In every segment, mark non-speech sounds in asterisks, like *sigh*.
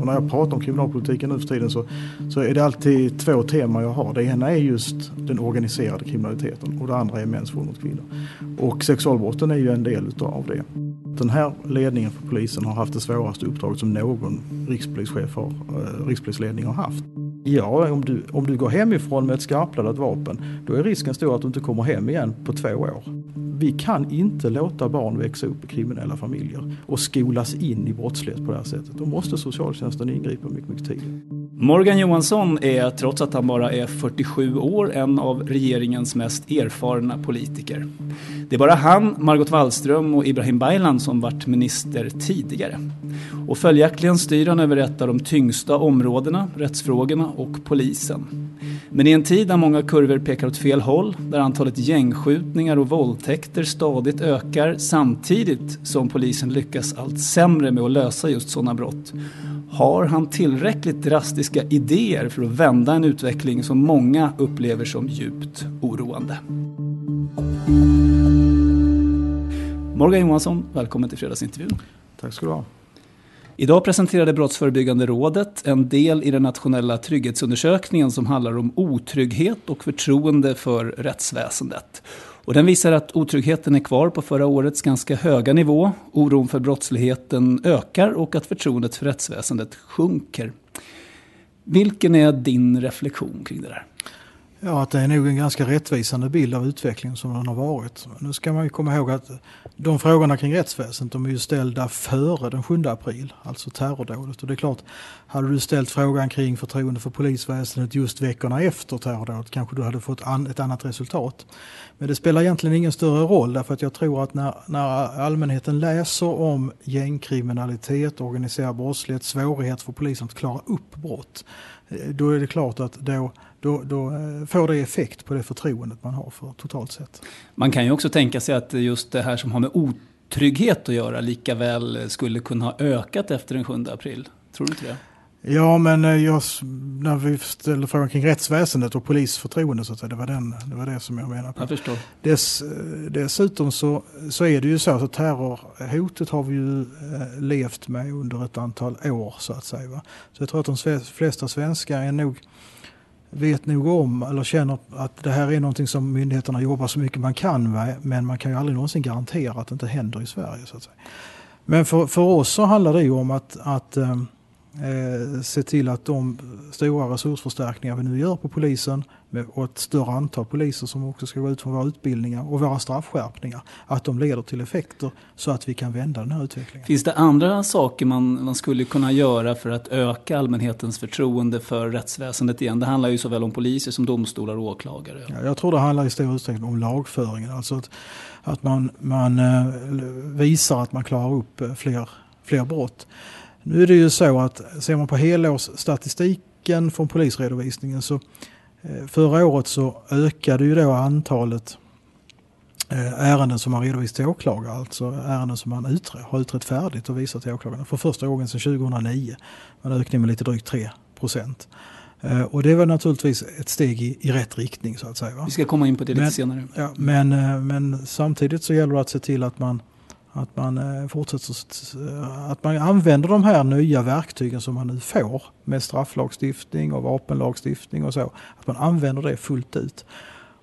Och när jag pratar om kriminalpolitiken nu för tiden så, så är det alltid två teman jag har. Det ena är just den organiserade kriminaliteten och det andra är mäns våld mot kvinnor. Och sexualbrotten är ju en del utav det. Den här ledningen för polisen har haft det svåraste uppdraget som någon rikspolischef har, eh, rikspolisledning har haft. Ja, om du, om du går hemifrån med ett skarpladdat vapen, då är risken stor att du inte kommer hem igen på två år. Vi kan inte låta barn växa upp i kriminella familjer och skolas in i brottslighet på det här sättet. Då måste socialtjänsten ingripa mycket, mycket tidigare. Morgan Johansson är, trots att han bara är 47 år, en av regeringens mest erfarna politiker. Det är bara han, Margot Wallström och Ibrahim Baylan som varit minister tidigare. Och följaktligen styr han över ett av de tyngsta områdena, rättsfrågorna och polisen. Men i en tid där många kurvor pekar åt fel håll, där antalet gängskjutningar och våldtäkter stadigt ökar samtidigt som polisen lyckas allt sämre med att lösa just sådana brott, har han tillräckligt drastiska idéer för att vända en utveckling som många upplever som djupt oroande? Morgan Johansson, välkommen till fredagsintervjun. Tack ska du ha. Idag presenterade Brottsförebyggande rådet en del i den nationella trygghetsundersökningen som handlar om otrygghet och förtroende för rättsväsendet. Och den visar att otryggheten är kvar på förra årets ganska höga nivå. Oron för brottsligheten ökar och att förtroendet för rättsväsendet sjunker. Vilken är din reflektion kring det där? Ja, att det är nog en ganska rättvisande bild av utvecklingen som den har varit. Nu ska man ju komma ihåg att de frågorna kring rättsväsendet de är ju ställda före den 7 april, alltså terrordådet. Och det är klart, hade du ställt frågan kring förtroende för polisväsendet just veckorna efter terrordådet kanske du hade fått an, ett annat resultat. Men det spelar egentligen ingen större roll därför att jag tror att när, när allmänheten läser om gängkriminalitet, organiserad brottslighet, svårighet för polisen att klara upp brott, eh, då är det klart att då då, då, får det effekt på det förtroendet man har för totalt sett. Man kan ju också tänka sig att just det här som har med otrygghet att göra lika väl skulle kunna ha ökat efter den 7 april. Tror du inte det? Ja, men jag, när vi ställde frågan kring rättsväsendet och polisförtroende, så att säga, det, var den, det var det som jag menade. På. Jag förstår. Dess, dessutom så, så är det ju så att terrorhotet har vi ju levt med under ett antal år, så att säga. Va? Så jag tror att de flesta svenskar är nog vet nog om eller känner att det här är någonting som myndigheterna jobbar så mycket man kan med men man kan ju aldrig någonsin garantera att det inte händer i Sverige. Så att säga. Men för, för oss så handlar det ju om att, att ehm, eh, se till att de stora resursförstärkningar vi nu gör på polisen och ett större antal poliser som också ska gå ut från våra utbildningar och våra straffskärpningar, att de leder till effekter så att vi kan vända den här utvecklingen. Finns det andra saker man, man skulle kunna göra för att öka allmänhetens förtroende för rättsväsendet igen? Det handlar ju såväl om poliser som domstolar och åklagare. Ja, jag tror det handlar i stor utsträckning om lagföringen, alltså att, att man, man eh, visar att man klarar upp fler, fler brott. Nu är det ju så att ser man på helårsstatistiken från polisredovisningen så Förra året så ökade ju då antalet ärenden som man redovisat till åklagare, alltså ärenden som man utre, har utrett färdigt och visat till åklagarna för första gången sedan 2009. En ökning med lite drygt 3 procent. Och det var naturligtvis ett steg i, i rätt riktning så att säga. Va? Vi ska komma in på det lite men, senare. Ja, men, men samtidigt så gäller det att se till att man att man eh, fortsätter eh, att man använder de här nya verktygen som man nu får med strafflagstiftning och vapenlagstiftning och så. Att man använder det fullt ut.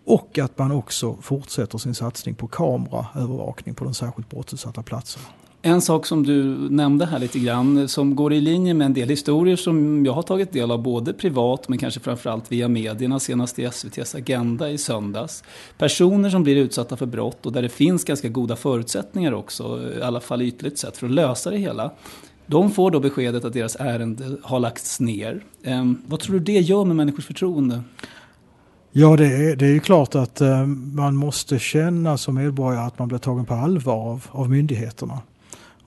och att man också fortsätter sin satsning på kameraövervakning på de särskilt brottsutsatta platserna. En sak som du nämnde här lite grann som går i linje med en del historier som jag har tagit del av både privat men kanske framförallt via medierna senast i SVTs Agenda i söndags. Personer som blir utsatta för brott och där det finns ganska goda förutsättningar också, i alla fall ytligt sett, för att lösa det hela. De får då beskedet att deras ärende har lagts ner. Ehm, vad tror du det gör med människors förtroende? Ja, det är, det är ju klart att ehm, man måste känna som medborgare att man blir tagen på allvar av, av myndigheterna.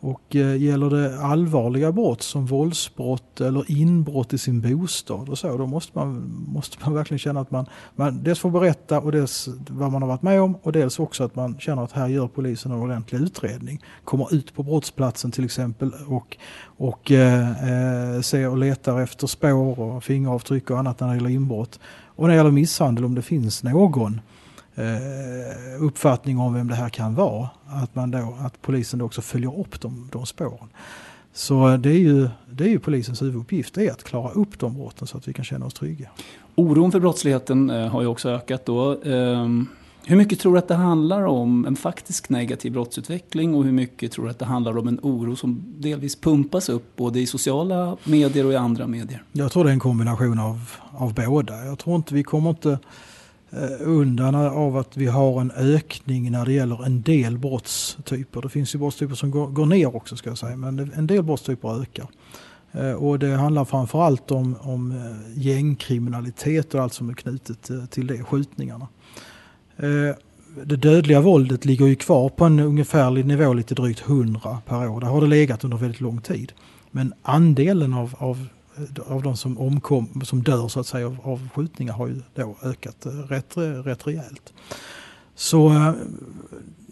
Och eh, gäller det allvarliga brott som våldsbrott eller inbrott i sin bostad och så, då måste man, måste man verkligen känna att man, man dels får berätta och dels vad man har varit med om och dels också att man känner att här gör polisen en ordentlig utredning. Kommer ut på brottsplatsen till exempel och, och eh, eh ser och letar efter spår och fingeravtryck och annat när det gäller inbrott. Och när det gäller misshandel om det finns någon eh, uppfattning om vem det här kan vara. Att, man då, att polisen då också följer upp de, de spåren. Så det är, ju, det är ju polisens huvuduppgift, det är att klara upp de brotten så att vi kan känna oss trygga. Oron för brottsligheten eh, har ju också ökat då. Ehm, hur mycket tror du att det handlar om en faktisk negativ brottsutveckling och hur mycket tror du att det handlar om en oro som delvis pumpas upp både i sociala medier och i andra medier? Jag tror det är en kombination av, av båda. Jag tror inte vi kommer inte Eh, undan av att vi har en ökning när det gäller en del brottstyper. Det finns ju brottstyper som går, går ner också ska jag säga, men en del brottstyper ökar. Eh, och det handlar framförallt om, om eh, gängkriminalitet och allt som är knutet till det, skjutningarna. Det dödliga våldet ligger ju kvar på en ungefärlig nivå, lite drygt 100 per år. Där har det legat under väldigt lång tid. Men andelen av, av av de som omkom, som dör så att säga av, av skjutningar har ju då ökat eh, rätt, rätt rejält. Så eh,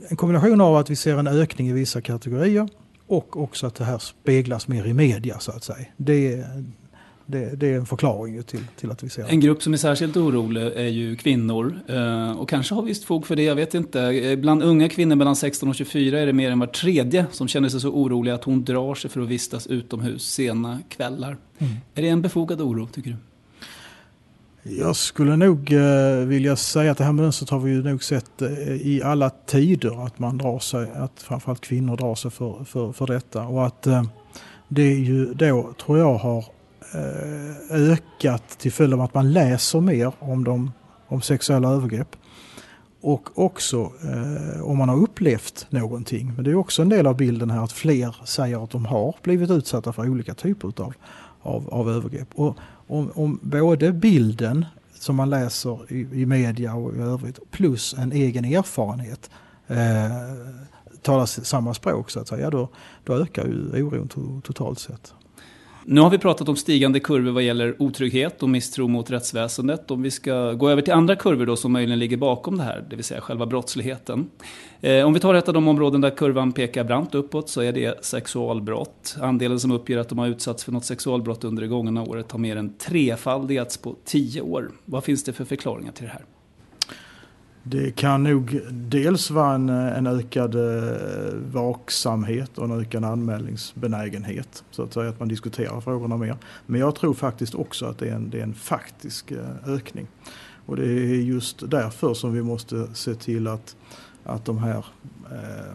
en kombination av att vi ser en ökning i vissa kategorier och också att det här speglas mer i media så att säga. Det, det, det, är en förklaring till, till att vi ser det. En grupp som är särskilt orolig är ju kvinnor. Eh, och kanske har visst fog för det, jag vet inte. Bland unga kvinnor mellan 16 och 24 är det mer än var tredje som känner sig så orolig att hon drar sig för att vistas utomhus sena kvällar. Mm. Är det en befogad oro, tycker du? Jag skulle nog eh, vilja säga att det här mönstret har vi ju nog sett eh, i alla tider. Att man drar sig, att framförallt kvinnor drar sig för, för, för detta. Och att det är ju då, tror jag, har Eh, Eh, ökat till följd av att man läser mer om, de, om sexuella övergrepp. Och också eh, om man har upplevt någonting. Men det är också en del av bilden här att fler säger att de har blivit utsatta för olika typer av, av, av övergrepp. Och om, om både bilden som man läser i, i media och i övrigt plus en egen erfarenhet eh, talar samma språk så att säga, då, då ökar ju oron to, totalt sett. Nu har vi pratat om stigande kurvor vad gäller otrygghet och misstro mot rättsväsendet. Om vi ska gå över till andra kurvor då som möjligen ligger bakom det här, det vill säga själva brottsligheten. Eh, om vi tar ett av de områden där kurvan pekar brant uppåt så är det sexualbrott. Andelen som uppger att de har utsatts för något sexualbrott under det gångna året har mer än trefaldigats på tio år. Vad finns det för förklaringar till det här? Det kan nog dels vara en, en ökad eh, vaksamhet och en ökad anmälningsbenägenhet. Så att säga att man diskuterar frågorna mer. Men jag tror faktiskt också att det är en, det är en faktisk eh, ökning. Och det är just därför som vi måste se till att, att de här eh,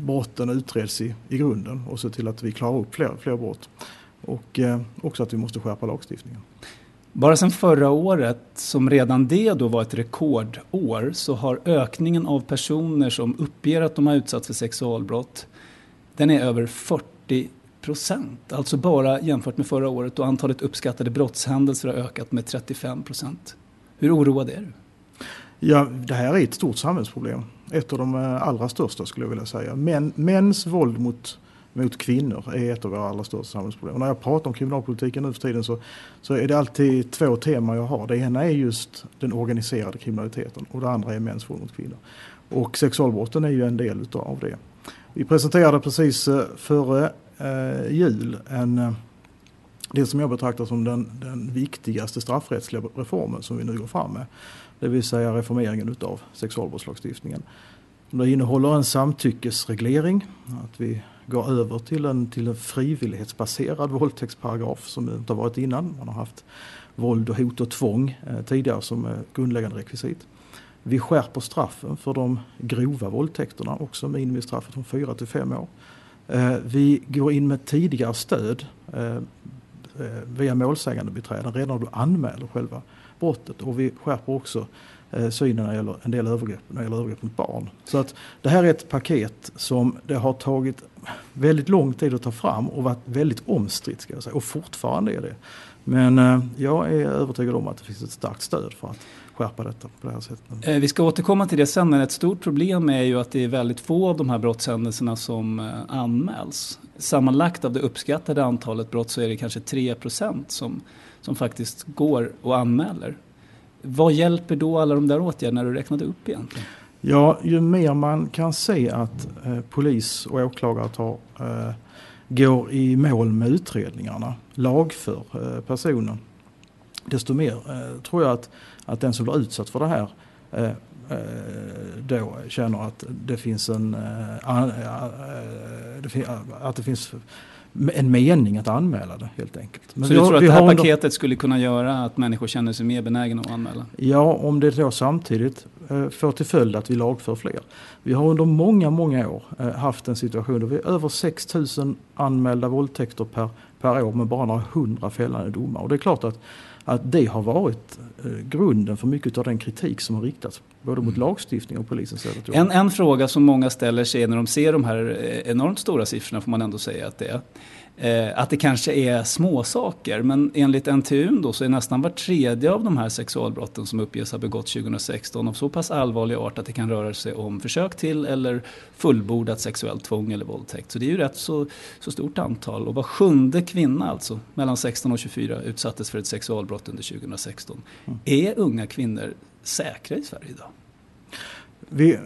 brotten utreds i, i grunden och se till att vi klarar upp fler, fler brott. Och eh, också att vi måste skärpa lagstiftningen. Bara sedan förra året, som redan det då var ett rekordår, så har ökningen av personer som uppger att de har utsatts för sexualbrott, den är över 40 procent. Alltså bara jämfört med förra året då antalet uppskattade brottshändelser har ökat med 35 procent. Hur oroad är du? Ja, det här är ett stort samhällsproblem. Ett av de eh, allra största skulle jag vilja säga. Men, mäns våld mot mot kvinnor är ett av våra allra största samhällsproblem. Och när jag pratar om kriminalpolitiken nu för tiden så, så är det alltid två teman jag har. Det ena är just den organiserade kriminaliteten och det andra är mäns våld mot kvinnor. Och sexualbrotten är ju en del av det. Vi presenterade precis eh, före eh, jul en, eh, det som jag betraktar som den, den viktigaste straffrättsliga reformen som vi nu går fram med. Det vill säga reformeringen utav sexualbrottslagstiftningen. Det innehåller en samtyckesreglering, att vi går över till en, till en frivillighetsbaserad våldtäktsparagraf som det inte har varit innan. Man har haft våld och hot och tvång eh, tidigare som grundläggande rekvisit. Vi skärper straffen för de grova våldtäkterna, också minimistraffet från 4 till 5 år. Eh, vi går in med tidigare stöd eh, eh, via målsägandebiträden redan när du anmäler själva brottet och vi skärper också Eh, synen när det gäller en del övergrepp, när det gäller övergrepp mot barn. Så att det här är ett paket som det har tagit väldigt lång tid att ta fram och varit väldigt omstritt ska jag säga och fortfarande är det. Men eh, jag är övertygad om att det finns ett starkt stöd för att skärpa detta på det här sättet. Eh, vi ska återkomma till det sen men ett stort problem är ju att det är väldigt få av de här brottshändelserna som eh, anmäls. Sammanlagt av det uppskattade antalet brott så är det kanske 3 som, som faktiskt går och anmäler. Vad hjälper då alla de där åtgärderna du räknade upp egentligen? Ja, ju mer man kan se att eh, polis och åklagare tar, eh, går i mål med utredningarna, lagför eh, personen, desto mer eh, tror jag att, att den som blir utsatt för det här eh, eh då känner att det finns en eh, att det finns en mening att anmäla det helt enkelt. Men så du tror att det här paketet skulle kunna göra att människor känner sig mer benägna att anmäla? Ja, om det då samtidigt eh, får till följd att vi lagför fler. Vi har under många, många år eh, haft en situation där vi har över 6 000 anmälda våldtäkter per, per år med bara några hundra fällande domar. Och det är klart att, att det har varit eh, grunden för mycket av den kritik som har riktats både mot lagstiftning och polisens en, en fråga som många ställer sig när de ser de här enormt stora siffrorna får man ändå säga att det är eh, att det kanske är små saker. Men enligt NTU då så är nästan var tredje av de här sexualbrotten som uppges ha begåtts 2016 av så pass allvarlig art att det kan röra sig om försök till eller fullbordat sexuellt tvång eller våldtäkt. Så det är ju rätt så, så stort antal. Och var sjunde kvinna alltså mellan 16 och 24 utsattes för ett sexualbrott under 2016. Mm. Är unga kvinnor säkra i Sverige idag? Vi,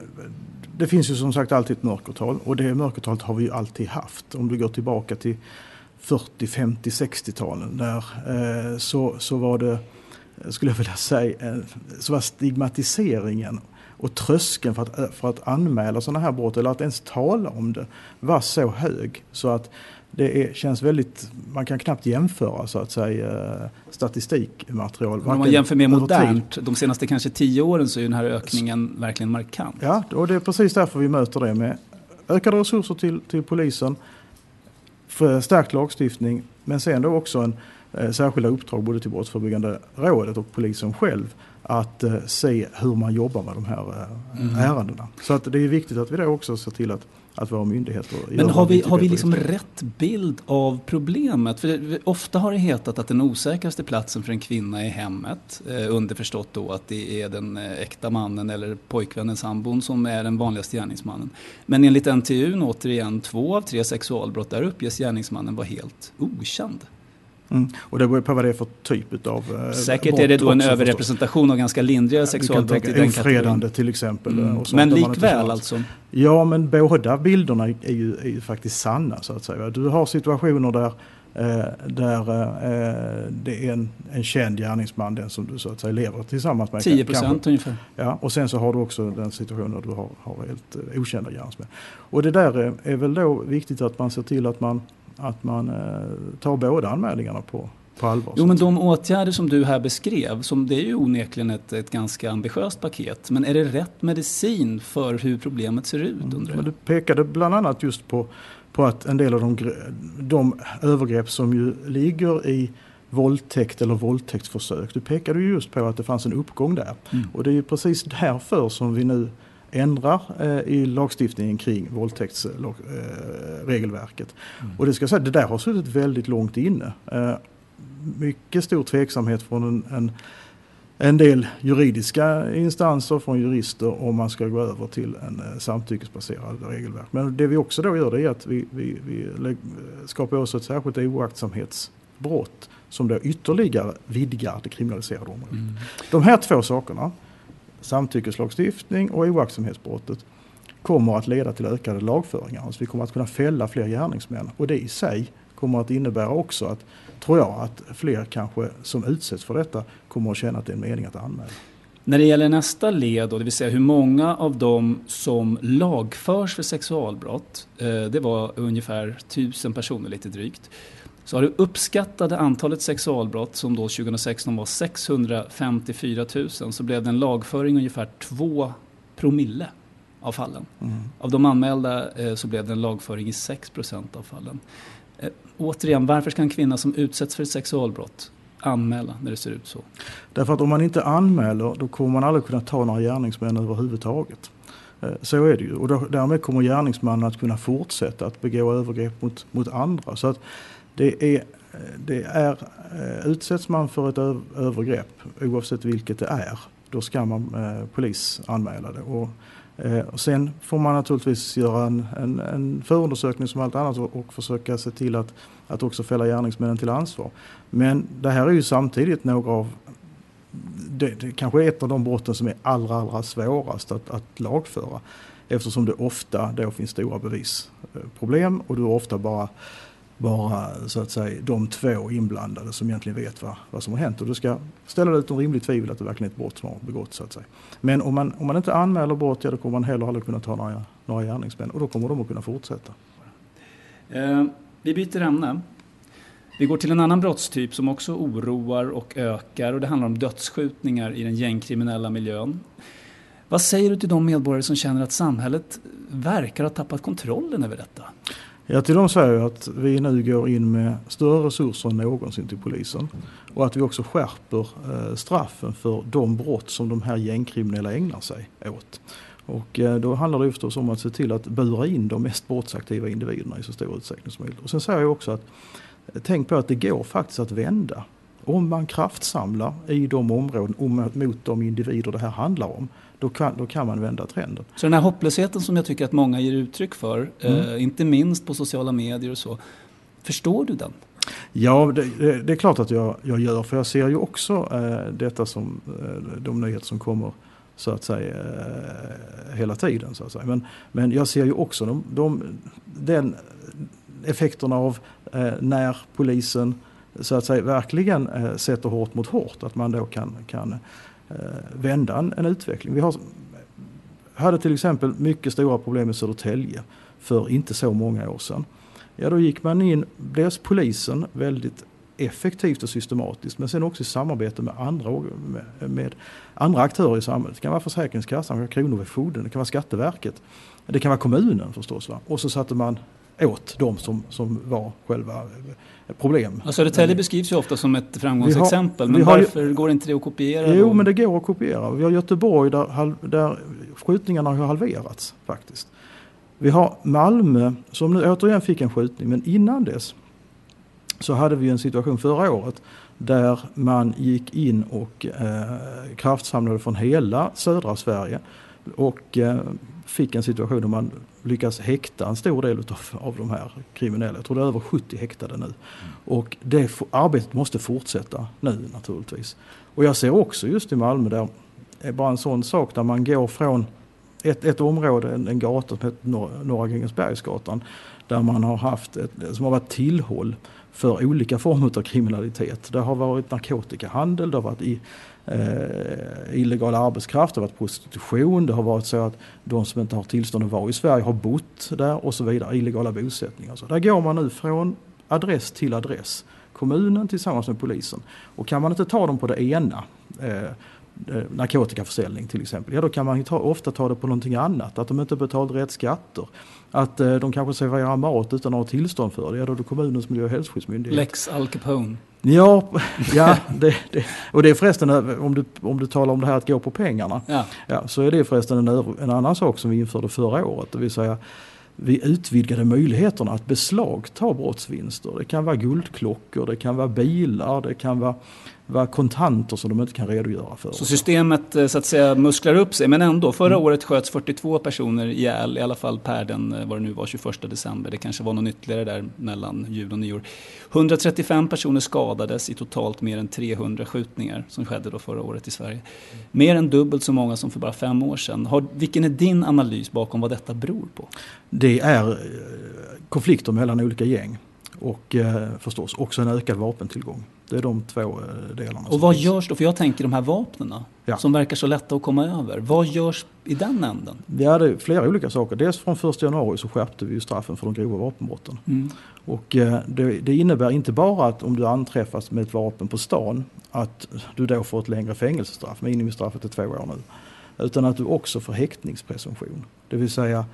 det finns ju som sagt alltid ett mörkertal och det mörkertalet har vi ju alltid haft. Om du går tillbaka till 40, 50, 60-talen där eh, så, så var det, skulle jag vilja säga, eh, så var stigmatiseringen och tröskeln för att, eh, för att anmäla sådana här brott eller att ens tala om det var så hög så att det är, känns väldigt, man kan knappt jämföra så att säga statistikmaterial. Om man jämför med modernt, de senaste kanske tio åren så är den här ökningen verkligen markant. Ja, och det är precis därför vi möter det med ökade resurser till, till polisen, stärkt lagstiftning, men sen då också en eh, särskilda uppdrag både till Brottsförebyggande rådet och polisen själv att eh, se hur man jobbar med de här eh, mm. ärendena. Så att det är viktigt att vi då också ser till att att våra myndigheter Men har vi, har vi liksom rätt bild av problemet? För det, ofta har det hetat att den osäkraste platsen för en kvinna är hemmet. Eh, underförstått då att det är den eh, äkta mannen eller pojkvännen, sambon som är den vanligaste gärningsmannen. Men enligt NTU, återigen, två av tre sexualbrott, där uppges gärningsmannen vara helt okänd. Mm. Och det beror på vad det är för typ av eh, Säkert är det då en överrepresentation av ganska lindriga sexualbrott i den kategorin. till exempel. Mm. men likväl alltså? Ja men båda bilderna är ju, är ju faktiskt sanna så att säga. Du har situationer där Eh, där eh, det är en, en känd gärningsman, den som du så att säga lever tillsammans med. 10 procent ungefär. Ja, och sen så har du också den situationen där du har, har helt eh, okända gärningsmän. Och det där är, är väl då viktigt att man ser till att man att man eh, tar båda anmälningarna på, på allvar. Jo men de åtgärder som du här beskrev, som det är ju onekligen ett, ett ganska ambitiöst paket. Men är det rätt medicin för hur problemet ser ut? Mm. Men du pekade bland annat just på, på att en del av de, de övergrepp som ju ligger i våldtäkt eller våldtäktsförsök. Du pekade ju just på att det fanns en uppgång där. Mm. Och det är ju precis därför som vi nu ändrar eh, i lagstiftningen kring våldtäktsregelverket. Mm. Och det ska säga, det där har suttit väldigt långt inne. Eh, mycket stor tveksamhet från en, en, en del juridiska instanser, från jurister, om man ska gå över till en eh, samtyckesbaserad regelverk. Men det vi också då gör det är att vi, vi, vi skapar oss ett särskilt oaktsamhetsbrott som då ytterligare vidgar det kriminaliserade området. Mm. De här två sakerna samtyckeslagstiftning och oaktsamhetsbrottet kommer att leda till ökade lagföringar. Alltså vi kommer att kunna fälla fler gärningsmän och det i sig kommer att innebära också att, tror jag, att fler kanske som utsätts för detta kommer att känna att det är en mening att anmäla. När det gäller nästa led, då, det vill säga hur många av dem som lagförs för sexualbrott, eh, det var ungefär tusen personer lite drygt, så har det uppskattade antalet sexualbrott som då 2016 var 654 000 så blev det en lagföring ungefär 2 promille av fallen. Mm. Av de anmälda eh, så blev det en lagföring i 6 procent av fallen. Eh, återigen, varför ska en kvinna som utsätts för ett sexualbrott anmäla när det ser ut så? Därför att om man inte anmäler då kommer man aldrig kunna ta några gärningsmän överhuvudtaget. Eh, så är det ju och då, därmed kommer gärningsmannen att kunna fortsätta att begå övergrepp mot, mot andra. Så att det är, det är, eh, utsätts man för ett övergrepp oavsett vilket det är, då ska man eh, polisanmäla det. Och, eh, och sen får man naturligtvis göra en, en, en förundersökning som allt annat och, och försöka se till att, att också fälla gärningsmännen till ansvar. Men det här är ju samtidigt några av det, det kanske är ett av de brotten som är allra, allra svårast att, att lagföra. Eftersom det ofta då finns stora bevisproblem och du ofta bara bara så att säga de två inblandade som egentligen vet vad, vad som har hänt. Och du ska ställa det utom rimligt tvivel att det verkligen är ett brott som har begåtts. Så att säga. Men om man, om man inte anmäler brott, ja, då kommer man heller aldrig kunna ta några, några gärningsmän och då kommer de att kunna fortsätta. Eh, vi byter ämne. Vi går till en annan brottstyp som också oroar och ökar och det handlar om dödsskjutningar i den gängkriminella miljön. Vad säger du till de medborgare som känner att samhället verkar ha tappat kontrollen över detta? Ja, till dem säger jag att vi nu går in med större resurser än någonsin till polisen. Och att vi också skärper eh, straffen för de brott som de här gängkriminella ägnar sig åt. Och eh, då handlar det förstås om att se till att bura in de mest brottsaktiva individerna i så stor utsträckning som möjligt. Och sen säger jag också att eh, tänk på att det går faktiskt att vända. Om man kraftsamlar i de områden mot de individer det här handlar om då kan, då kan man vända trenden. Så den här hopplösheten som jag tycker att många ger uttryck för, mm. eh, inte minst på sociala medier och så, förstår du den? Ja, det, det, är klart att jag, jag, gör, för jag ser ju också eh, detta som eh, de nyheter som kommer så att säga eh, hela tiden. Så att säga. Men, men jag ser ju också de, de, den effekterna av eh, när polisen så att säga verkligen eh, sätter hårt mot hårt, att man då kan, kan Eh, vända en, en utveckling. Vi har, hade till exempel mycket stora problem i Södertälje för inte så många år sedan. Ja, då gick man in, dels polisen väldigt effektivt och systematiskt men sen också i samarbete med andra, med, med andra aktörer i samhället. Det kan vara Försäkringskassan, Kronofogden, det kan vara Skatteverket. Det kan vara kommunen förstås. Va? Och så satte man åt de som, som var själva problem. Ja, Södertälje beskrivs ju ofta som ett framgångsexempel, har, men varför ju, går inte det att kopiera? Jo, då? men det går att kopiera. Vi har Göteborg där, där skjutningarna har halverats faktiskt. Vi har Malmö som nu återigen fick en skjutning, men innan dess så hade vi en situation förra året där man gick in och eh, kraftsamlade från hela södra Sverige och eh, fick en situation där man lyckas häkta en stor del utav, av de här kriminella. Jag tror det är över 70 häktade nu. Mm. Och det arbetet måste fortsätta nu naturligtvis. Och jag ser också just i Malmö där är bara en sån sak där man går från ett, ett område, en, en gata som heter Norra Grängesbergsgatan där man har haft ett, som har varit tillhåll för olika former av kriminalitet. Det har varit narkotikahandel, det har varit i, eh, illegal arbetskraft, det har varit prostitution, det har varit så att de som inte har tillstånd att vara i Sverige har bott där och så vidare, illegala bosättningar. Så där går man nu från adress till adress, kommunen tillsammans med polisen. Och kan man inte ta dem på det ena, eh, Eh, narkotikaförsäljning till exempel, ja då kan man ta, ofta ta det på någonting annat. Att de inte betalat rätt skatter. Att eh, de kanske serverar mat utan att ha tillstånd för det. Ja då är det kommunens miljö och hälsoskyddsmyndighet. Lex Al Capone. Ja, *laughs* ja det, det, och det är förresten eh, om du, om du talar om det här att gå på pengarna. Ja. Ja, så är det förresten en, en annan sak som vi införde förra året. Det vill säga vi utvidgade möjligheterna att beslagta brottsvinster. Det kan vara guldklockor, det kan vara bilar, det kan vara vara kontanter som de inte kan redogöra för. Så systemet eh, så att säga musklar upp sig men ändå. Förra mm. året sköts 42 personer ihjäl i alla fall per den, eh, vad det nu var, 21 december. Det kanske var någon ytterligare där mellan jul och nyår. 135 personer skadades i totalt mer än 300 skjutningar som skedde då förra året i Sverige. Mer än dubbelt så många som för bara fem år sedan. Har, vilken är din analys bakom vad detta beror på? Det är eh, konflikter mellan olika gäng. Och eh, förstås också en ökad vapentillgång. Det är de två eh, delarna. Och vad görs då? För jag tänker de här vapnen Ja. som verkar så lätta att komma över. Vad görs i den änden? Vi hade flera olika saker. Dels från 1 januari så skärpte vi ju straffen för de grova vapenbrotten. Mm. Och eh, det, det innebär inte bara att om du anträffas med ett vapen på stan att du då får ett längre fängelsestraff, minimistraffet är två år nu. Utan att du också får häktningspresumtion. Det vill säga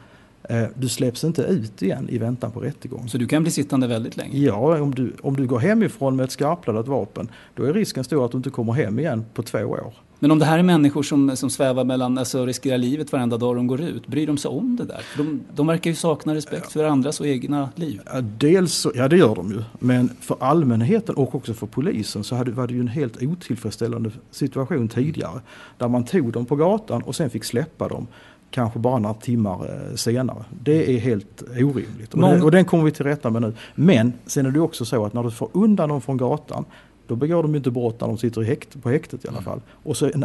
du släpps inte ut igen i väntan på rättegång. Så du kan bli sittande väldigt länge? Ja, om du, om du går hemifrån med ett skarpladdat vapen då är risken stor att du inte kommer hem igen på två år. Men om det här är människor som, som svävar mellan, alltså riskerar livet varenda dag de går ut, bryr de sig om det där? De, de verkar ju sakna respekt för andras och egna liv. Dels, så- ja det gör de ju, men för allmänheten och också för polisen så hade, var det ju en helt otillfredsställande situation tidigare. Där man tog dem på gatan och sen fick släppa dem kanske bara några timmar eh, senare. Det är helt orimligt och, Många- det, och den kommer vi till rätta med nu. Men sen är det också så att när du får undan dem från gatan då begår de inte brott när de sitter i häkt, på häktet i alla fall. Och så en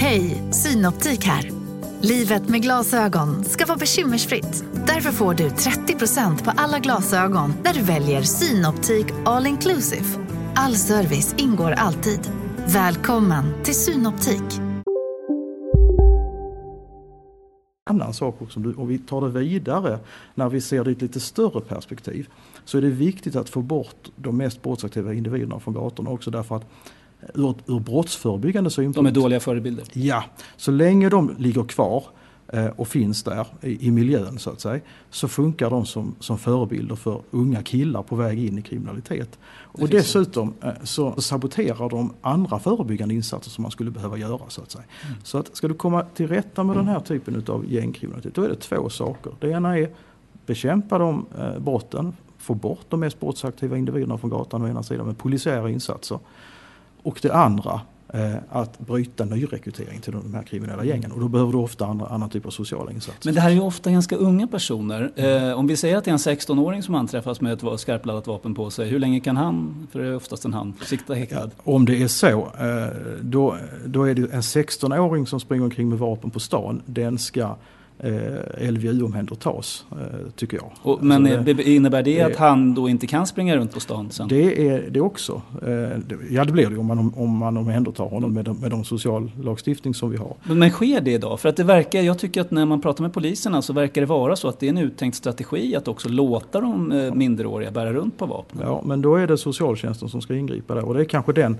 Hej, Synoptik här. Livet med glasögon ska vara bekymmersfritt. Därför får du 30% på alla glasögon när du väljer Synoptik All Inclusive. All service ingår alltid. Välkommen till Synoptik. annan sak också, om, om vi tar det vidare när vi ser det i ett lite större perspektiv så är det viktigt att få bort de mest brottsaktiva individerna från gatorna också därför att ur, ur brottsförebyggande synpunkt. De är dåliga förebilder. Ja, så länge de ligger kvar eh, och finns där i, miljön så att säga så funkar de som, som förebilder för unga killar på väg in i kriminalitet. Och dessutom eh, så saboterar de andra förebyggande insatser som man skulle behöva göra så att säga. Så att ska du komma till rätta med den här typen av gängkriminalitet då är det två saker. Det ena är bekämpa de eh, brotten, få bort de mest brottsaktiva individerna från gatan å ena sidan med polisiära insatser. Och det andra eh, att bryta nyrekrytering till de här kriminella gängen. Och då behöver du ofta andra, annan typ av sociala insatser. Men det här är ju ofta ganska unga personer. Eh, om vi säger att det är en 16-åring som anträffas med ett skarpladdat vapen på sig, hur länge kan han, för det är oftast en han, sitta häktad? Om det är så, eh, då, då är det en 16-åring som springer omkring med vapen på stan. Den ska eh, LVU-omhändertas, eh, tycker jag. Och, men Alltså, eh, det, innebär det, det- att han då inte kan springa runt på stan sen? Det är det också. Eh, det- Ja det blir det om man, om man omhändertar honom med, de- med de sociallagstiftning som vi har. Men, men sker det idag? För att det verkar, jag tycker att när man pratar med poliserna så verkar det vara så att det är en uttänkt strategi att också låta de eh, minderåriga bära runt på vapen. Ja, men då är det socialtjänsten som ska ingripa där och det är kanske den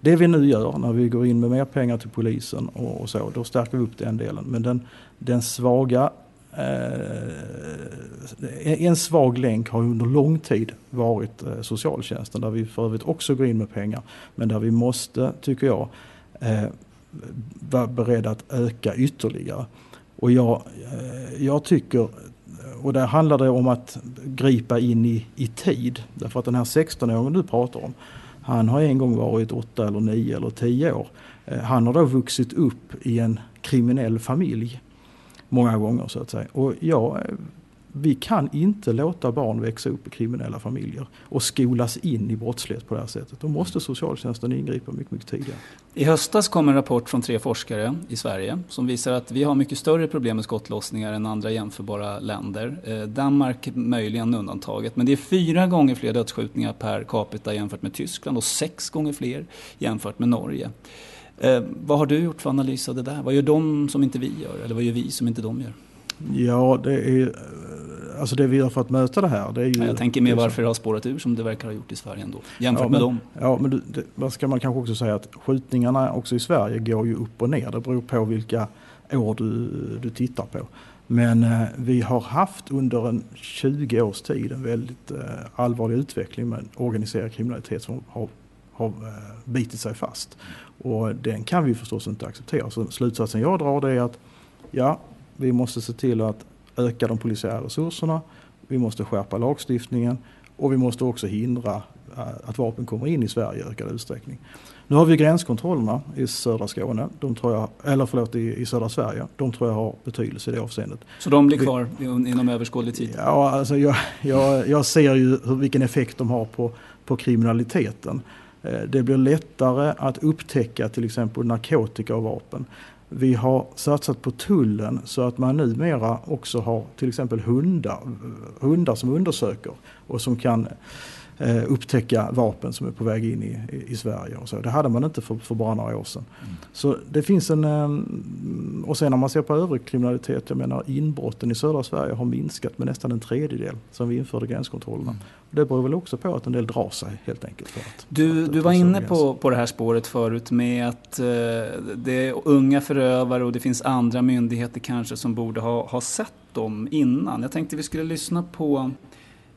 det vi nu gör när vi går in med mer pengar till polisen och, och så, då stärker vi upp den delen. Men den, den svaga, eh, en svag länk har under lång tid varit eh, socialtjänsten där vi för övrigt också går in med pengar. Men där vi måste, tycker jag, eh, vara beredda att öka ytterligare. Och jag, eh, jag tycker och där handlar det om att gripa in i, i tid. Därför att den här 16-åringen du pratar om, han har en gång varit åtta eller nio eller tio år. Eh, han har då vuxit upp i en kriminell familj många gånger så att säga. Och jag eh, vi kan inte låta barn växa upp i kriminella familjer och skolas in i brottslighet på det här sättet. Då måste socialtjänsten ingripa mycket, mycket tidigare. I höstas kom en rapport från tre forskare i Sverige som visar att vi har mycket större problem med skottlossningar än andra jämförbara länder. Eh, Danmark möjligen undantaget, men det är fyra gånger fler dödsskjutningar per capita jämfört med Tyskland och sex gånger fler jämfört med Norge. Eh, vad har du gjort för analys av det där? Vad gör de som inte vi gör? Eller vad gör vi som inte de gör? Ja, det är alltså det vi gör för att möta det här. Det är ju, Jag tänker mer varför det har spårat ur som det verkar ha gjort i Sverige ändå. Jämfört ja, med men, dem. Ja, men det, vad ska man kanske också säga att skjutningarna också i Sverige går ju upp och ner. Det beror på vilka år du, du tittar på. Men eh, vi har haft under en 20 års tid en väldigt eh, allvarlig utveckling med organiserad kriminalitet som har, har eh, bitit sig fast. Och den kan vi förstås inte acceptera. Så slutsatsen jag drar det är att ja, vi måste se till att öka de polisiära resurserna, vi måste skärpa lagstiftningen och vi måste också hindra att vapen kommer in i Sverige i ökad utsträckning. Nu har vi gränskontrollerna i södra Skåne, de tror jag, eller förlåt i, i södra Sverige. De tror jag har betydelse i det avseendet. Så de blir kvar vi, inom överskådlig tid? Ja, alltså jag, jag, jag ser ju hur, vilken effekt de har på, på kriminaliteten. Eh, det blir lättare att upptäcka till exempel narkotika och vapen. Vi har satsat på tullen så att man numera också har till exempel hundar, hundar som undersöker och som kan eh, upptäcka vapen som är på väg in i, i, Sverige. Och så. Det hade man inte för, för bara några år sedan. Mm. Så det finns en... Eh, och sen när man ser på övrig kriminalitet, jag menar inbrotten i södra Sverige har minskat med nästan en tredjedel sen vi införde gränskontrollerna. Mm. Det beror väl också på att en del drar sig helt enkelt. För att, du, att, du var inne på, på det här spåret förut med att eh, det är unga förövare och det finns andra myndigheter kanske som borde ha, ha sett dem innan. Jag tänkte vi skulle lyssna på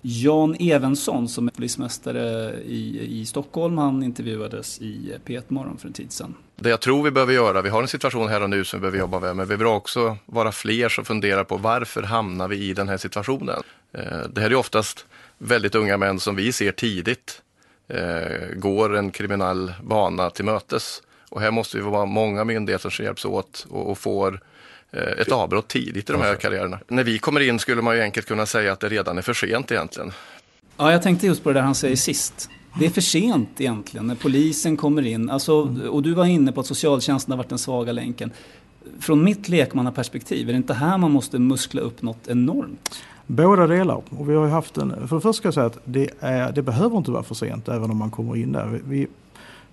Jan Evensson som är polismästare i, i Stockholm. Han intervjuades i P1 Morgon för en tid sedan. Det jag tror vi behöver göra, vi har en situation här och nu som vi behöver jobba med, men vi behöver också vara fler som funderar på varför hamnar vi i den här situationen? Eh, det här är oftast väldigt unga män som vi ser tidigt eh, går en kriminell bana till mötes. Och här måste vi vara många myndigheter som hjälps åt och, och får ett avbrott tidigt i de här karriärerna. När vi kommer in skulle man ju enkelt kunna säga att det redan är för sent egentligen. Ja, jag tänkte just på det där han säger sist. Det är för sent egentligen när polisen kommer in. Alltså, och du var inne på att socialtjänsten har varit den svaga länken. Från mitt lekmannaperspektiv, är det inte här man måste muskla upp något enormt? Båda delar. Och vi har haft en, för det första ska jag säga att det, är, det behöver inte vara för sent även om man kommer in där. Vi,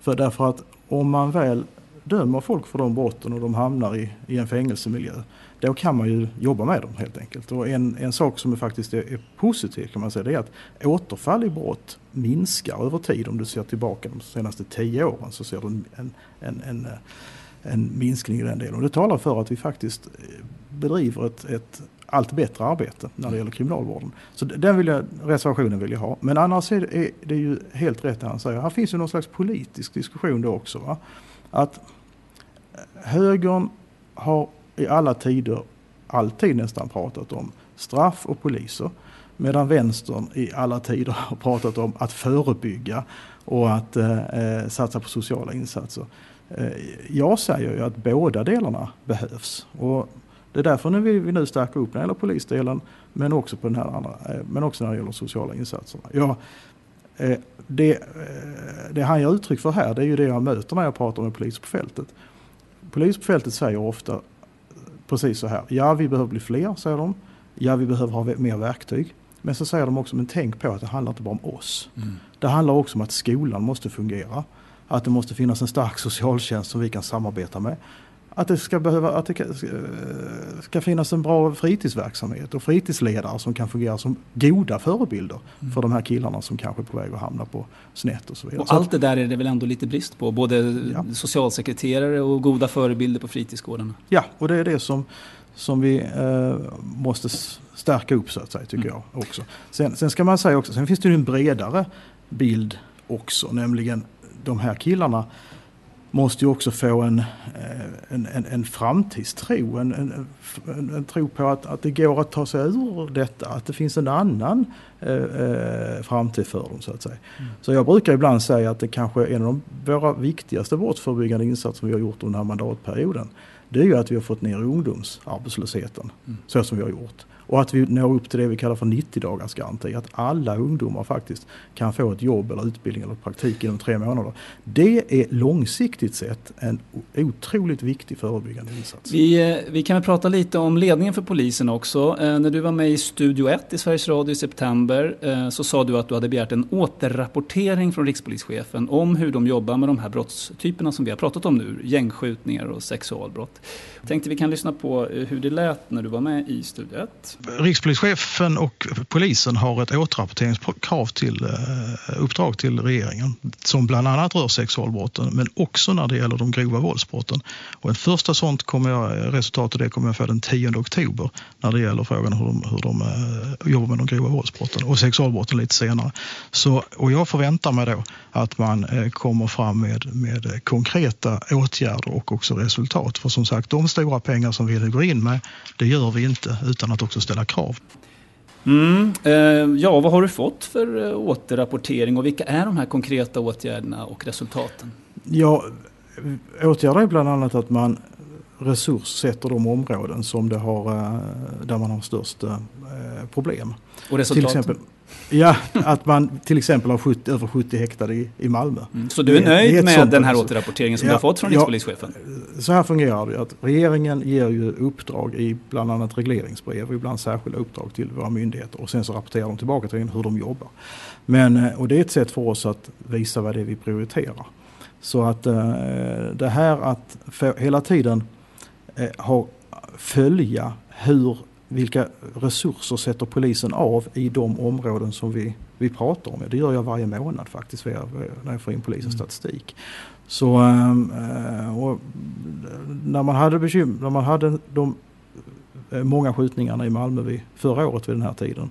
för därför att om man väl dömer folk för de brotten och de hamnar i, i en fängelsemiljö, då kan man ju jobba med dem helt enkelt. Och en, en sak som är faktiskt är, är positiv kan man säga, det är att återfall i brott minskar över tid. Om du ser tillbaka de senaste tio åren så ser du en, en, en, en, en minskning i den delen. Och det talar för att vi faktiskt eh, bedriver ett, ett allt bättre arbete när det gäller kriminalvården. Så den vill jag, reservationen vill jag ha. Men annars är det, är det ju helt rätt det han säger. Här finns ju någon slags politisk diskussion då också. Va? Att högern har i alla tider, alltid nästan pratat om straff och poliser. Medan vänstern i alla tider *laughs* har pratat om att förebygga och att eh, eh, satsa på sociala insatser. Eh, jag säger ju att båda delarna behövs. Och det är därför nu vi, vi nu stärker upp när det gäller polisdelen men också, på den här andra, eh, men också när det gäller sociala insatserna. Jag, eh, det, eh, det han ger uttryck för här det är ju det jag möter när jag pratar med poliser på fältet. Polis på fältet säger ofta precis så här. Ja, vi behöver bli fler, säger de. Ja, vi behöver ha mer verktyg. Men så säger de också, men tänk på att det handlar inte bara om oss. Mm. Det handlar också om att skolan måste fungera. Att det måste finnas en stark socialtjänst som vi kan samarbeta med att det ska, behöva, att det ska finnas en bra fritidsverksamhet och fritidsledare som kan fungera som goda förebilder mm. för de här killarna som kanske är på väg att hamna på snett och så vidare. Och allt det där är det väl ändå lite brist på? Både ja. socialsekreterare och goda förebilder på fritidsgårdarna? Ja, och det är det som, som vi eh, måste stärka upp så att säga, tycker mm. jag också. Sen, sen ska man säga också, sen finns det ju en bredare bild också, nämligen de här killarna måste ju också få en, eh, en, en, en framtidstro, en, en, en, tro på att, att det går att ta sig ur detta, att det finns en annan eh, eh, framtid för dem så att säga. Mm. Så jag brukar ibland säga att det kanske är en av de, våra viktigaste brottsförebyggande insatser vi har gjort under den här mandatperioden. Det är ju att vi har fått ner ungdomsarbetslösheten mm. så som vi har gjort. Och att vi når upp till det vi kallar för 90 dagars garanti. Att alla ungdomar faktiskt kan få ett jobb eller utbildning eller praktik inom tre månader. Det är långsiktigt sett en otroligt viktig förebyggande insats. Vi, eh, vi kan väl prata lite om ledningen för polisen också. Eh, när du var med i Studio 1 i Sveriges Radio i september eh, så sa du att du hade begärt en återrapportering från rikspolischefen om hur de jobbar med de här brottstyperna som vi har pratat om nu. Gängskjutningar och sexualbrott. Jag tänkte vi kan lyssna på eh, hur det lät när du var med i Studio 1. Rikspolischefen och polisen har ett återrapporteringskrav till eh, uppdrag till regeringen som bland annat rör sexualbrotten men också när det gäller de grova våldsbrotten. Och en första sånt kommer jag, resultat av det kommer jag få den 10 oktober när det gäller frågan hur de, hur de eh, jobbar med de grova våldsbrotten. och sexualbrotten lite senare. Så, och jag förväntar mig då att man kommer fram med, med konkreta åtgärder och också resultat. För som sagt, de stora pengar som vi nu går in med, det gör vi inte utan att också ställa krav. Mm, eh, ja, vad har du fått för eh, återrapportering och vilka är de här konkreta åtgärderna och resultaten? Ja, åtgärder är bland annat att man resurssätter de områden som det har, eh, där man har störst eh, problem. Och resultaten? Till exempel, ja, att man till exempel har 70, över 70 häktade i, i Malmö. Mm. Så du är nöjd med den här återrapporteringen som ja, du har fått från rikspolischefen? Ja, så här fungerar det. Att regeringen ger ju uppdrag i bland annat regleringsbrev och ibland särskilda uppdrag till våra myndigheter och sen så rapporterar de tillbaka till hur de jobbar. Men, eh, och det är ett sätt för oss att visa vad det är vi prioriterar. Så att det här att hela tiden Eh, ha, följa hur, vilka resurser sätter polisen av i de områden som vi, vi pratar om. Det gör jag varje månad faktiskt när jag får in polisens mm. statistik. Så ehm, eh, när man hade bekymmer, när man hade de eh, många skjutningarna i Malmö vid, förra året vid den här tiden.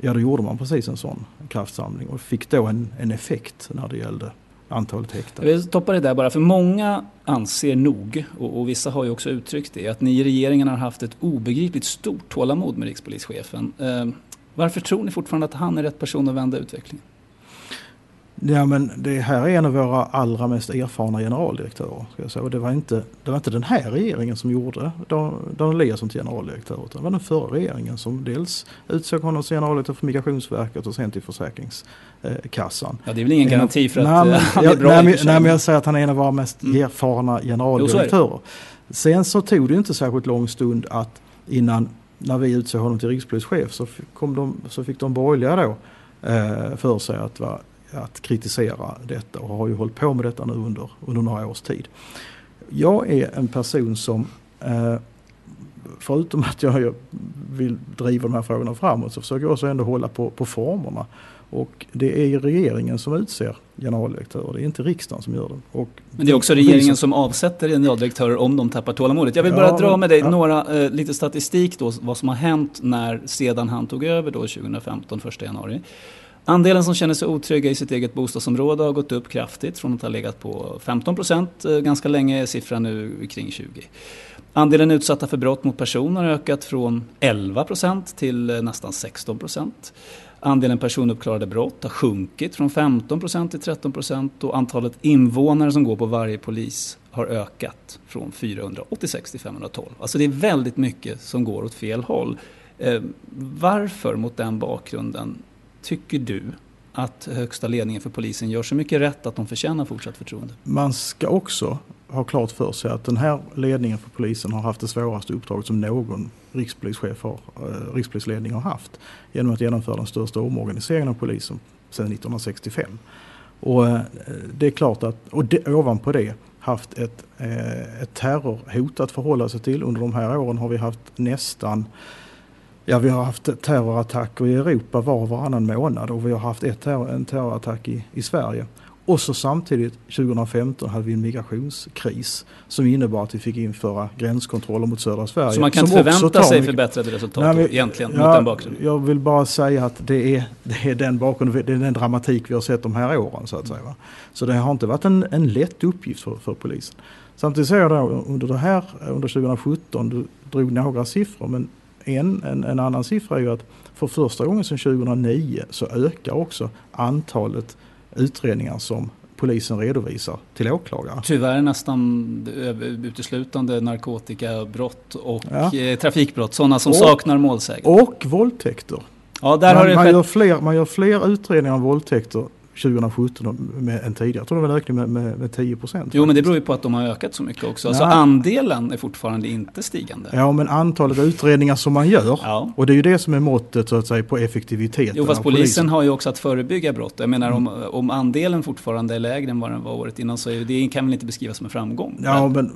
Ja då gjorde man precis en sån kraftsamling och fick då en, en effekt när det gällde antalet häktade. Jag vill stoppa det där bara, för många anser nog, och, och, vissa har ju också uttryckt det, att ni i regeringen har haft ett obegripligt stort tålamod med rikspolischefen. Eh, varför tror ni fortfarande att han är rätt person att vända utvecklingen? Ja, men det här är en av våra allra mest erfarna generaldirektörer. Ska jag säga. Och det, var inte, det var inte den här regeringen som gjorde Dan Eliasson till generaldirektör. Utan det var den förra regeringen som dels utsåg honom till generaldirektör för Migrationsverket och sen till Försäkringskassan. Ja, det är väl ingen garanti för att nej, men, han är bra nej, nej, men jag säger att han är en av våra mest mm. erfarna generaldirektörer. Jo, sen så tog det inte särskilt lång stund att innan, när vi utsåg honom till rikspolischef så, kom de, så fick de borgerliga då eh, för sig att vara att kritisera detta och har ju hållit på med detta nu under, under några års tid. Jag är en person som eh, förutom att jag vill driva de här frågorna framåt så försöker jag också ändå hålla på, på formerna. Och det är regeringen som utser generaldirektörer, det är inte riksdagen som gör det. Och Men det är också regeringen som avsätter generaldirektörer om de tappar tålamodet. Jag vill bara ja, dra med dig ja. några, eh, lite statistik då, vad som har hänt när sedan han tog över då 2015, 1 januari. Andelen som känner sig otrygga i sitt eget bostadsområde har gått upp kraftigt från att ha legat på 15 procent. Eh, ganska länge är siffran nu kring 20. Andelen utsatta för brott mot personer har ökat från 11 procent till eh, nästan 16 procent. Andelen personuppklarade brott har sjunkit från 15 procent till 13 procent och antalet invånare som går på varje polis har ökat från 486 till 512. Alltså det är väldigt mycket som går åt fel håll. Eh, varför mot den bakgrunden Tycker du att högsta ledningen för polisen gör så mycket rätt att de förtjänar fortsatt förtroende? Man ska också ha klart för sig att den här ledningen för polisen har haft det svåraste uppdraget som någon rikspolischef har, eh, rikspolisledning har haft. Genom att genomföra den största omorganiseringen av polisen sedan 1965. Och eh, det är klart att, och det, ovanpå det, haft ett, eh, ett terrorhot att förhålla sig till. Under de här åren har vi haft nästan Ja, vi har haft terrorattacker i Europa var och varannan månad och vi har haft ett terror, en terrorattack i, i Sverige. Och så samtidigt 2015 hade vi en migrationskris som innebar att vi fick införa gränskontroller mot södra Sverige. Så man kan inte förvänta sig förbättrade resultat Nej, men, egentligen ja, mot den bakgrunden? Jag vill bara säga att det är, det är den bakgrunden, det är den dramatik vi har sett de här åren så att säga. Va? Så det har inte varit en, en lätt uppgift för, för polisen. Samtidigt ser jag då under det här, under 2017, du drog några siffror men en, en, en, annan siffra är ju att för första gången sedan 2009 så ökar också antalet utredningar som polisen redovisar till åklagare. Tyvärr nästan uteslutande narkotikabrott och ja. Eh, trafikbrott, sådana som och, saknar målsägande. Och våldtäkter. Ja, där man, har det man, gör fler, man gör fler utredningar om våldtäkter 2017 med, än tidigare. Jag tror det var en ökning med, med, med 10 procent. Jo, men det beror ju på att de har ökat så mycket också. Alltså andelen är fortfarande inte stigande. Ja, men antalet utredningar som man gör. Ja. Och det är ju det som är måttet så att säga på effektiviteten. Jo, fast polisen, polisen har ju också att förebygga brott. Jag menar mm. om, om andelen fortfarande är lägre än vad den var året innan så är det kan väl inte beskrivas som en framgång. Ja, men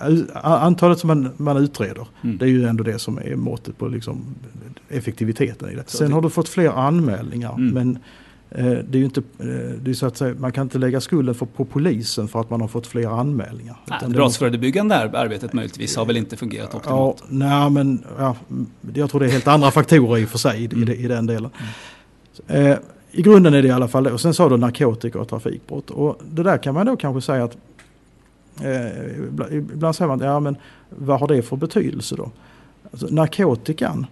äh, antalet som man, man utreder, mm. det är ju ändå det som är måttet på liksom effektiviteten i det. Sen har du fått fler anmälningar, mm. men det är ju inte, det är så att säga, man kan inte lägga skulden för, på polisen för att man har fått fler anmälningar. Nej, det brottsförebyggande arbetet möjligtvis har väl inte fungerat optimalt? Ja, nej, men ja, jag tror det är helt andra faktorer i och för sig i, i, i den delen. Mm. Eh, I grunden är det i alla fall det. Och sen sa du narkotika och trafikbrott. Och det där kan man då kanske säga att eh, ibland säger man, ja men vad har det för betydelse då? Alltså, narkotikan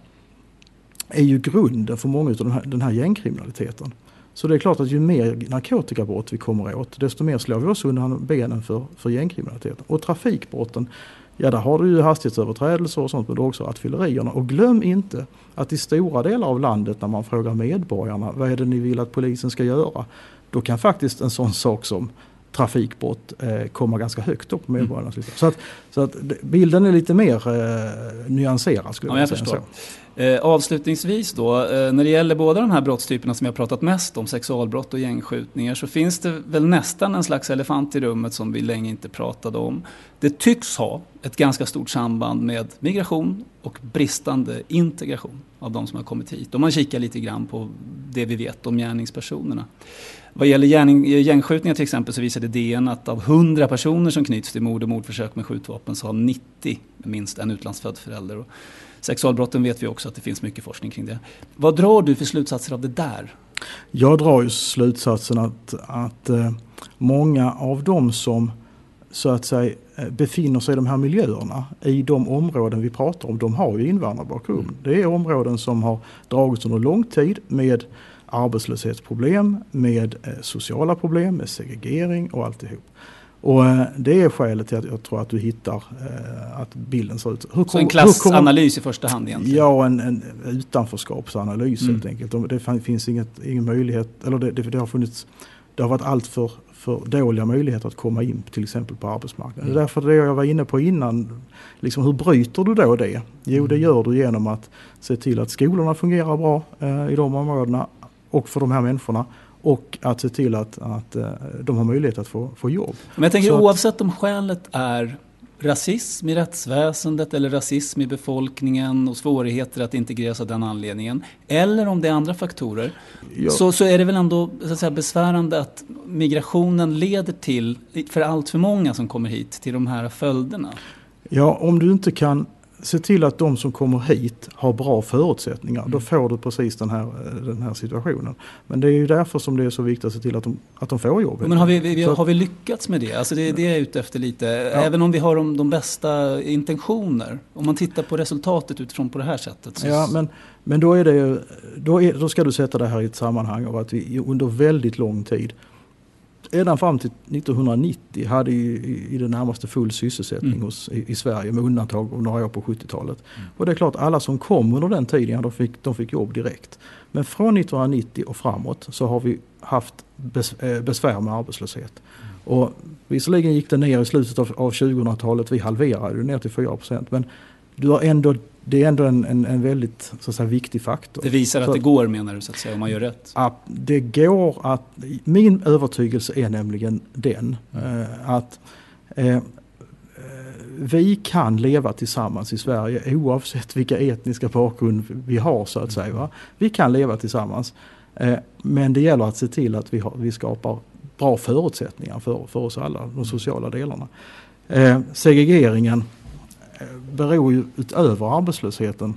är ju grunden för många av den här, den här gängkriminaliteten. Så det är klart att ju mer narkotikabrott vi kommer åt, desto mer slår vi oss undan benen för, för gängkriminaliteten. Och trafikbrotten, ja där har du ju hastighetsöverträdelser och sånt men du har också rattfyllerierna. Och glöm inte att i stora delar av landet när man frågar medborgarna vad är det ni vill att polisen ska göra? Då kan faktiskt en sån sak som trafikbrott eh, komma ganska högt upp på medborgarnas lista. Så, att, så att bilden är lite mer eh, nyanserad skulle ja, jag säga. Förstår. Eh, avslutningsvis då, eh, när det gäller båda de här brottstyperna som jag pratat mest om, sexualbrott och gängskjutningar, så finns det väl nästan en slags elefant i rummet som vi länge inte pratade om. Det tycks ha ett ganska stort samband med migration och bristande integration av de som har kommit hit. Om man kikar lite grann på det vi vet om gärningspersonerna. Vad gäller gärning, gängskjutningar till exempel så visade DN att av 100 personer som knyts till mord och mordförsök med skjutvapen så har 90 minst en utlandsfödd förälder. Och sexualbrotten vet vi också att det finns mycket forskning kring det. Vad drar du för slutsatser av det där? Jag drar ju slutsatsen att, att eh, många av dem som så att säga eh, befinner sig i de här miljöerna i de områden vi pratar om, de har ju invandrarbakgrund. Mm. Det är områden som har dragits under lång tid med arbetslöshetsproblem, med eh, sociala problem, med segregering och alltihop. Och eh, det är skälet till att jag tror att du hittar eh, att bilden ser ut. Hur kom, så en klassanalys i första hand egentligen? Ja, en, en utanförskapsanalys mm. helt enkelt. Det finns inget, ingen möjlighet, eller det, det, det har funnits, det har varit allt för, för dåliga möjligheter att komma in till exempel på arbetsmarknaden. Mm. Det är därför det jag var inne på innan, liksom hur bryter du då det? Jo, det mm. gör du genom att se till att skolorna fungerar bra eh, i de områdena och för de här människorna och att se till att, att eh, de har möjlighet att få, få jobb. Men jag tänker Så oavsett om skälet är rasism i rättsväsendet eller rasism i befolkningen och svårigheter att integreras av den anledningen. Eller om det är andra faktorer. Ja. Så, så är det väl ändå så att säga, besvärande att migrationen leder till, för allt för många som kommer hit, till de här följderna. Ja, om du inte kan se till att de som kommer hit har bra förutsättningar. Mm. Då får du precis den här, den här situationen. Men det är ju därför som det är så viktigt att se till att de, att de får jobb. Men har vi, vi har vi lyckats med det? Alltså det är det jag är ute efter lite. Ja. Även om vi har de, de, bästa intentioner. Om man tittar på resultatet utifrån på det här sättet. Ja, men, men då, är det, då, är, då ska du sätta det här i ett sammanhang av att vi under väldigt lång tid ända fram till 1990 hade i, i det närmaste full sysselsättning mm. hos, i, i, Sverige med undantag av några år på 70-talet. Mm. Och det är klart alla som kom under den tiden, de fick, de fick jobb direkt. Men från 1990 och framåt så har vi haft eh, besvär med arbetslöshet. Mm. Och visserligen gick det ner i slutet av, av 2000-talet, vi halverade det ner till 4% men du har ändå det är ändå en, en, en väldigt så att säga, viktig faktor. Det visar att så, det går menar du, så att säga, om man gör rätt? Att det går att, min övertygelse är nämligen den mm. eh, att eh, vi kan leva tillsammans i Sverige oavsett vilka etniska bakgrund vi har så att säga. Va? Vi kan leva tillsammans. Eh, men det gäller att se till att vi, har, vi skapar bra förutsättningar för, för oss alla, de sociala delarna. Eh, segregeringen beror ju utöver arbetslösheten,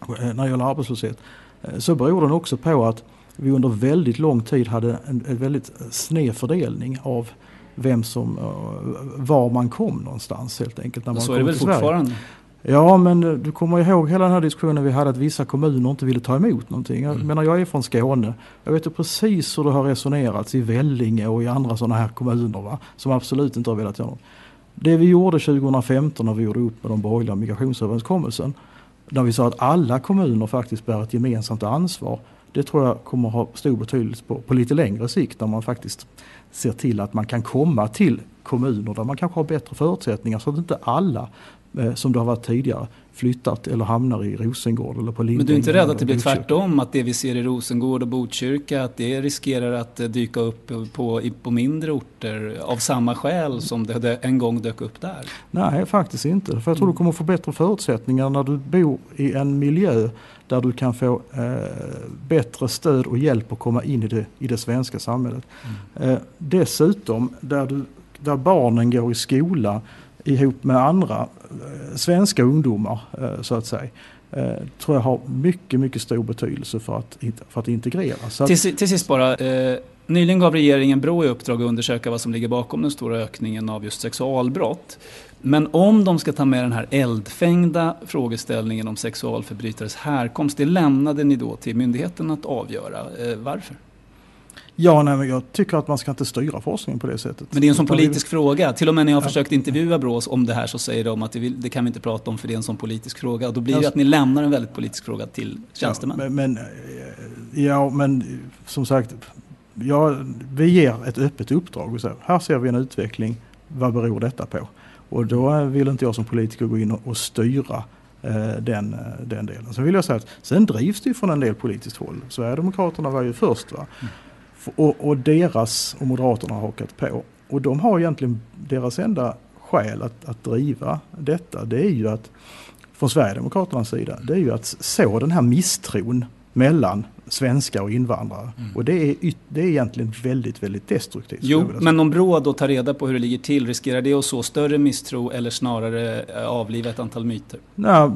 eh, när det gäller arbetslöshet, eh, så beror den också på att vi under väldigt lång tid hade en, en väldigt sned fördelning av vem som, eh, var man kom någonstans helt enkelt. När man så är det väl fortfarande? Ja men du kommer ihåg hela den här diskussionen vi hade att vissa kommuner inte ville ta emot någonting. Jag mm. menar jag är från Skåne. Jag vet ju precis hur det har resonerats i Vellinge och i andra sådana här kommuner va, som absolut inte har velat göra något. Det vi gjorde 2015 när vi gjorde upp med de borgerliga migrationsöverenskommelsen. När vi sa att alla kommuner faktiskt bär ett gemensamt ansvar. Det tror jag kommer ha stor betydelse på, på lite längre sikt när man faktiskt ser till att man kan komma till kommuner där man kanske har bättre förutsättningar så att inte alla som det har varit tidigare flyttat eller hamnar i Rosengård eller på Lindängen. Men du är inte rädd att det blir tvärtom? Att det vi ser i Rosengård och Botkyrka, att det riskerar att eh, dyka upp på, på mindre orter av samma skäl som det en gång dök upp där? Nej, faktiskt inte. För jag tror du kommer få bättre förutsättningar när du bor i en miljö där du kan få eh, bättre stöd och hjälp att komma in i det, i det svenska samhället. Eh, dessutom, där, du, där barnen går i skola ihop med andra eh, svenska ungdomar, eh, så att säga, eh, tror jag har mycket, mycket stor betydelse för att, för att integrera. Så Till, till sist bara, eh, nyligen gav regeringen Brå i uppdrag att undersöka vad som ligger bakom den stora ökningen av just sexualbrott. Men om de ska ta med den här eldfängda frågeställningen om sexualförbrytares härkomst, det lämnade ni då till myndigheten att avgöra. Eh, varför? Ja, nej, men jag tycker att man ska inte styra forskningen på det sättet. Men det är en sån Utan vi- politisk fråga. Till och med när jag har Ja. försökt intervjua Brås om det här så säger de att det, vill, det kan vi inte prata om för det är en sån politisk fråga. Och då blir det Alltså- att ni lämnar en väldigt politisk fråga till tjänstemän. Ja, men, men, eh, ja, men eh, som sagt, ja, vi ger ett öppet uppdrag och säger här ser vi en utveckling, vad beror detta på? Och då eh, vill inte jag som politiker gå in och, styra eh, den, eh, den delen. Sen vill jag säga att sen drivs det ju från en del politiskt håll. Sverigedemokraterna var ju först va? F- Och, och deras och Moderaterna har hakat på. Och de har egentligen, deras enda skäl att, att driva detta det är ju att från Sverigedemokraternas sida, det är ju att så den här misstron mellan svenskar och invandrare. Och det är, det är egentligen väldigt, väldigt destruktivt. Jo, men om Brå då tar reda på hur det ligger till, riskerar det att så större misstro eller snarare eh, avliva ett antal myter? Nej,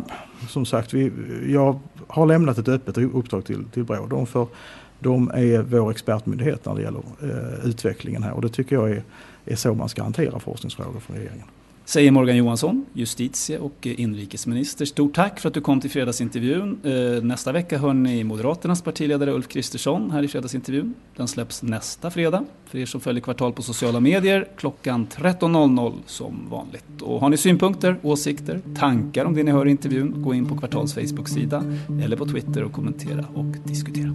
som sagt, vi, jag har lämnat ett öppet uppdrag till, till Brå. De, får, de är vår expertmyndighet när det gäller eh, utvecklingen här och det tycker jag är, är så man ska hantera forskningsfrågor från regeringen. Säger Morgan Johansson, justitie och inrikesminister. Stort tack för att du kom till fredagsintervjun. Eh, nästa vecka hör ni Moderaternas partiledare Ulf Kristersson här i fredagsintervjun. Den släpps nästa fredag för er som följer Kvartal på sociala medier klockan 13.00 som vanligt. Och har ni synpunkter, åsikter, tankar om det ni hör i intervjun, gå in på Kvartals Facebook-sida eller på Twitter och kommentera och diskutera.